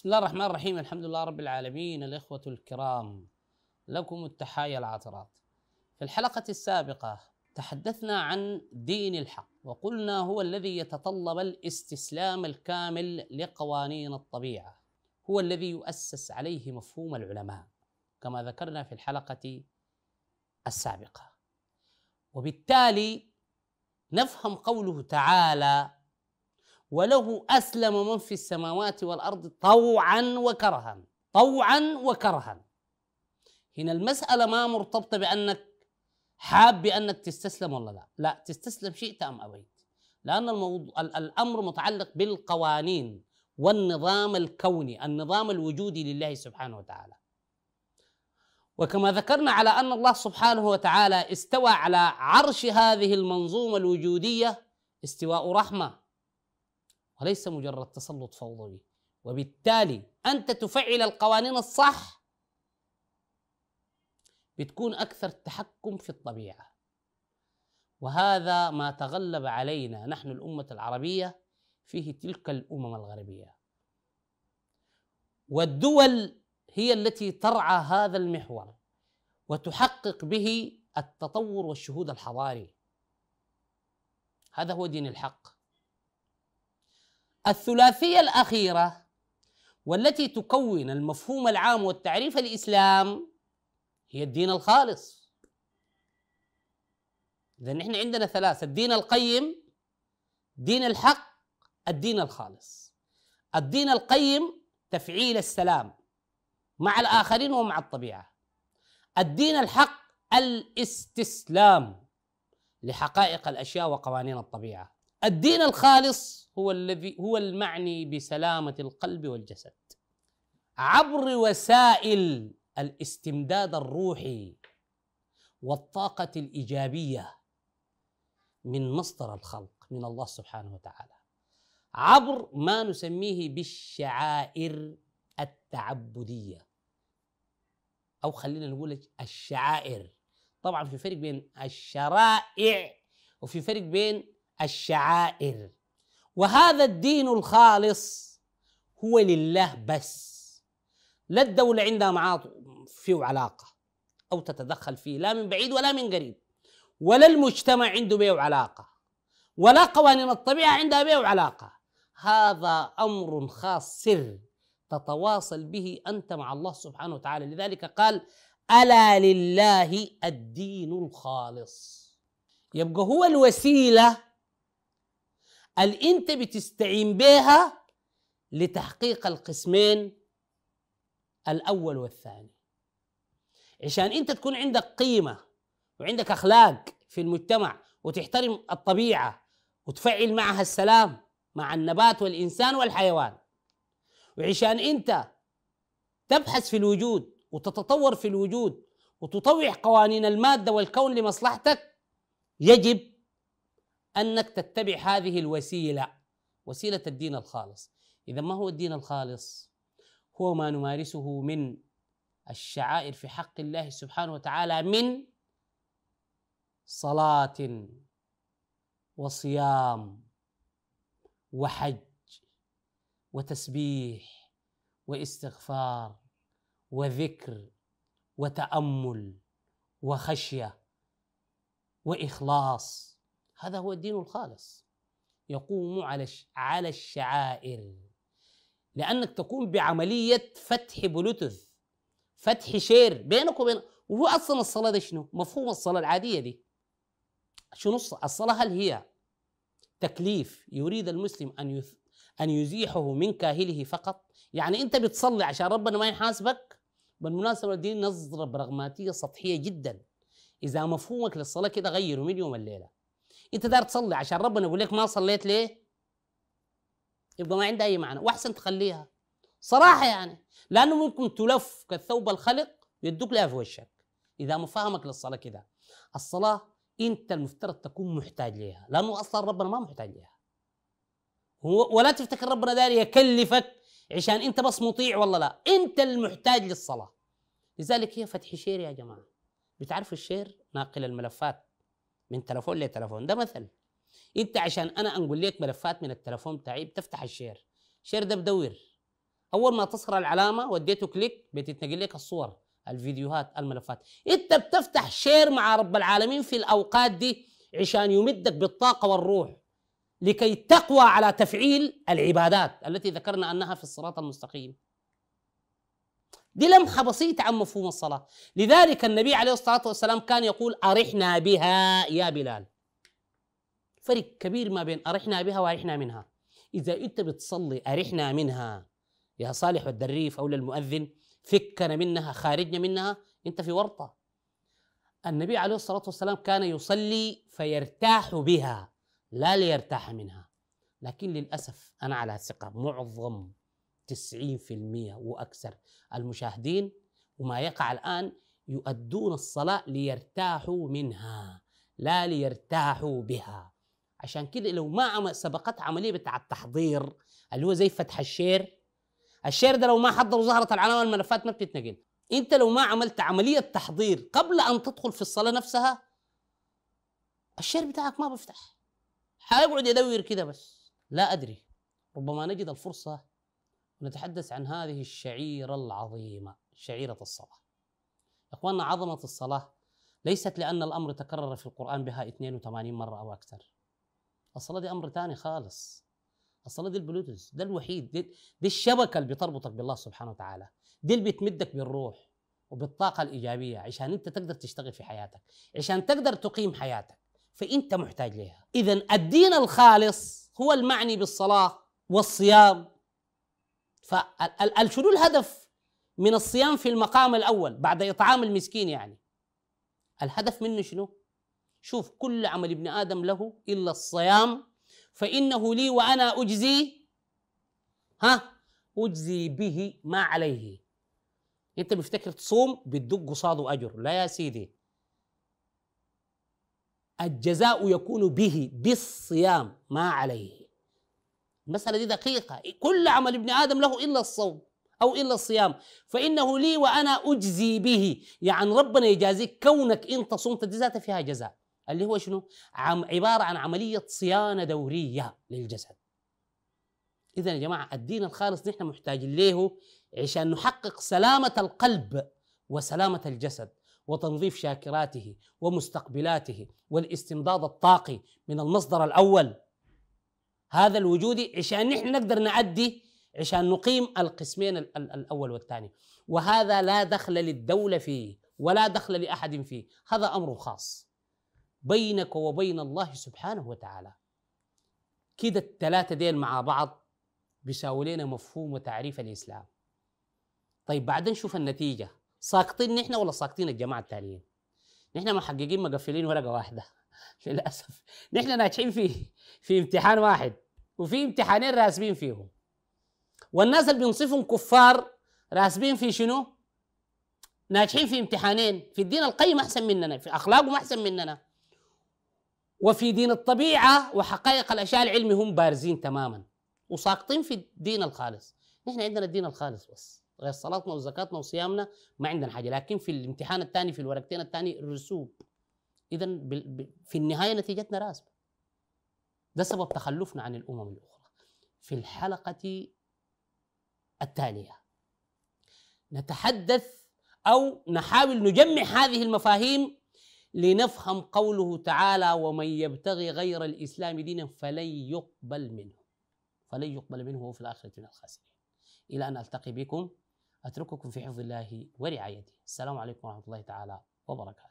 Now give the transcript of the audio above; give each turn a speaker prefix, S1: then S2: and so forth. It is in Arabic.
S1: بسم الله الرحمن الرحيم الحمد لله رب العالمين الإخوة الكرام لكم التحايا العطرات في الحلقة السابقة تحدثنا عن دين الحق وقلنا هو الذي يتطلب الاستسلام الكامل لقوانين الطبيعة هو الذي يؤسس عليه مفهوم العلماء كما ذكرنا في الحلقة السابقة. وبالتالي نفهم قوله تعالى وله أسلم من في السماوات والأرض طوعا وكرها طوعا وكرها. هنا المسألة ما مرتبطة بأنك حاب بأنك تستسلم ولا لا. لا تستسلم شئت أم أبيت. لأن الموضوع الأمر متعلق بالقوانين والنظام الكوني النظام الوجودي لله سبحانه وتعالى. وكما ذكرنا على أن الله سبحانه وتعالى استوى على عرش هذه المنظومة الوجودية استواء رحمة. وليس مجرد تسلط فوضوي. وبالتالي أنت تفعل القوانين الصح بتكون أكثر تحكم في الطبيعة. وهذا ما تغلب علينا نحن الأمة العربية فيه تلك الأمم الغربية. والدول هي التي ترعى هذا المحور وتحقق به التطور والشهود الحضاري. هذا هو دين الحق. الثلاثية الأخيرة والتي تكون المفهوم العام والتعريف الإسلام هي الدين الخالص. اذا نحن عندنا ثلاثة الدين القيم دين الحق الدين الخالص. الدين القيم تفعيل السلام مع الآخرين ومع الطبيعة. الدين الحق الاستسلام لحقائق الأشياء وقوانين الطبيعة. الدين الخالص هو الذي هو المعني بسلامة القلب والجسد. عبر وسائل الاستمداد الروحي والطاقة الإيجابية من مصدر الخلق من الله سبحانه وتعالى. عبر ما نسميه بالشعائر التعبدية. أو خلينا نقول الشعائر. طبعا في فرق بين الشرائع وفي فرق بين الشعائر. وهذا الدين الخالص هو لله بس. لا الدولة عندها معاه فيه علاقة أو تتدخل فيه لا من بعيد ولا من قريب. ولا المجتمع عنده به علاقة ولا قوانين الطبيعة عندها به علاقة هذا أمر خاص سر تتواصل به أنت مع الله سبحانه وتعالى. لذلك قال ألا لله الدين الخالص. يبقى هو الوسيلة اللي انت بتستعين بها لتحقيق القسمين الأول والثاني. عشان انت تكون عندك قيمة وعندك أخلاق في المجتمع وتحترم الطبيعة وتفعل معها السلام مع النبات والإنسان والحيوان. وعشان انت تبحث في الوجود وتتطور في الوجود وتطوع قوانين المادة والكون لمصلحتك يجب أنك تتبع هذه الوسيلة وسيلة الدين الخالص. إذا ما هو الدين الخالص؟ هو ما نمارسه من الشعائر في حق الله سبحانه وتعالى من صلاة وصيام وحج وتسبيح واستغفار وذكر وتأمل وخشية وإخلاص. هذا هو الدين الخالص يقوم على على الشعائر لأنك تقوم بعملية فتح بلوتوث فتح شير بينك وبين وهو أصلا الصلاة دي شنو؟ مفهوم الصلاة العادية دي شنو الصلاة هل هي تكليف يريد المسلم أن يث... أن يزيحه من كاهله فقط؟ يعني أنت بتصلي عشان ربنا ما يحاسبك؟ بالمناسبة دي نظرة براغماتية سطحية جدا إذا مفهومك للصلاة كده غيره من يوم الليلة انت دار تصلي عشان ربنا يقول لك ما صليت ليه؟ يبقى ما عندها أي معنى. وأحسن تخليها. صراحة يعني. لأنه ممكن تلف كالثوب الخلق يدوك لها في وشك. إذا مفهمك للصلاة كده. الصلاة أنت المفترض تكون محتاج لها لأنه أصلا ربنا ما محتاج لها ولا تفتكر ربنا داري يكلفك عشان أنت بس مطيع والله لا. أنت المحتاج للصلاة. لذلك هي فتح share يا جماعة. بتعرفوا ال share؟ ناقل الملفات. من تلفون لتلفون. ده مثل. انت عشان أنا انقل لك ملفات من التلفون بتاعي بتفتح ال share. ال share ده بدور اول ما تظهر العلامة وأديته click بتتنقل لك الصور الفيديوهات الملفات. انت بتفتح share مع رب العالمين في الاوقات دي عشان يمدك بالطاقة والروح لكي تقوى على تفعيل العبادات التي ذكرنا انها في الصراط المستقيم. دي لمحة بسيطة عن مفهوم الصلاة. لذلك النبي عليه الصلاة والسلام كان يقول أرحنا بها يا بلال. فرق كبير ما بين أرحنا بها وأرحنا منها. إذا أنت بتصلي أرحنا منها يا صالح والدريف أو للمؤذن فكنا منها خارجنا منها أنت في ورطة. النبي عليه الصلاة والسلام كان يصلي فيرتاح بها لا ليرتاح منها. لكن للأسف أنا على ثقة معظم 90% وأكثر. المشاهدين وما يقع الآن يؤدون الصلاة ليرتاحوا منها لا ليرتاحوا بها. عشان كده لو ما سبقت عملية بتاع التحضير اللي هو زي فتح ال share. ال share ده لو ما حضر وظهرت العلامة الملفات ما بتتنقل. انت لو ما عملت عملية تحضير قبل أن تدخل في الصلاة نفسها ال share بتاعك ما بيفتح. حيقعد يدور كده بس. لا أدري. ربما نجد الفرصة ونتحدث عن هذه الشعيرة العظيمة شعيرة الصلاة. إخواننا عظمة الصلاة ليست لأن الأمر تكرر في القرآن بها 82 مرة أو أكثر. الصلاة دي أمر ثاني خالص. الصلاة دي البلوتوث ده الوحيد دي, دي الشبكة اللي بتربطك بالله سبحانه وتعالى. دي اللي بتمدك بالروح وبالطاقة الإيجابية عشان أنت تقدر تشتغل في حياتك عشان تقدر تقيم حياتك. فأنت محتاج لها إذا الدين الخالص هو المعني بالصلاة والصيام فشنو الهدف من الصيام في المقام الأول بعد إطعام المسكين يعني. الهدف منه شنو؟ شوف كل عمل ابن آدم له إلا الصيام فإنه لي وأنا أجزي ها؟ أجزي به ما عليه. أنت بفتكر تصوم بتدق قصاده أجر. لا يا سيدي. الجزاء يكون به بالصيام ما عليه. المسألة دي دقيقة. كل عمل ابن آدم له إلا الصوم أو إلا الصيام. فإنه لي وأنا أجزي به. يعني ربنا يجازيك كونك أنت صمت دي ذاتها فيها جزاء. اللي هو شنو؟ عم عبارة عن عملية صيانة دورية للجسد. إذا يا جماعة الدين الخالص نحن محتاجين له عشان نحقق سلامة القلب وسلامة الجسد وتنظيف شاكراته ومستقبلاته والاستمداد الطاقي من المصدر الأول. هذا الوجودي عشان نحن نقدر نعدي عشان نقيم القسمين الأول والثاني. وهذا لا دخل للدولة فيه ولا دخل لأحد فيه. هذا أمر خاص بينك وبين الله سبحانه وتعالى. كده الثلاثة دين مع بعض بيساوي لنا مفهوم وتعريف الإسلام. طيب بعدين شوف النتيجة. ساقطين نحن ولا ساقطين الجماعة التانيين نحن محققين مقفلين ورقة واحدة. للأسف. نحن ناجحين في في امتحان واحد وفي امتحانين راسبين فيهم. والناس اللي بينصفهم كفار راسبين في شنو؟ ناجحين في امتحانين في الدين القيم أحسن مننا في أخلاقهم أحسن مننا. وفي دين الطبيعة وحقائق الأشياء العلمي هم بارزين تماما وساقطين في الدين الخالص. نحن عندنا الدين الخالص بس غير صلاتنا وزكاتنا وصيامنا ما عندنا حاجة. لكن في الامتحان الثاني في الورقتين الثاني رسوب. إذا في النهاية نتيجتنا راسبة ده سبب تخلفنا عن الأمم الأخرى. في الحلقة التالية. نتحدث أو نحاول نجمع هذه المفاهيم لنفهم قوله تعالى ومن يبتغي غير الإسلام دينا فلن يقبل منه. فلن يقبل منه وهو في الآخرة من الخاسرين. إلى أن ألتقي بكم. أترككم في حفظ الله ورعايته. السلام عليكم ورحمة الله تعالى وبركاته.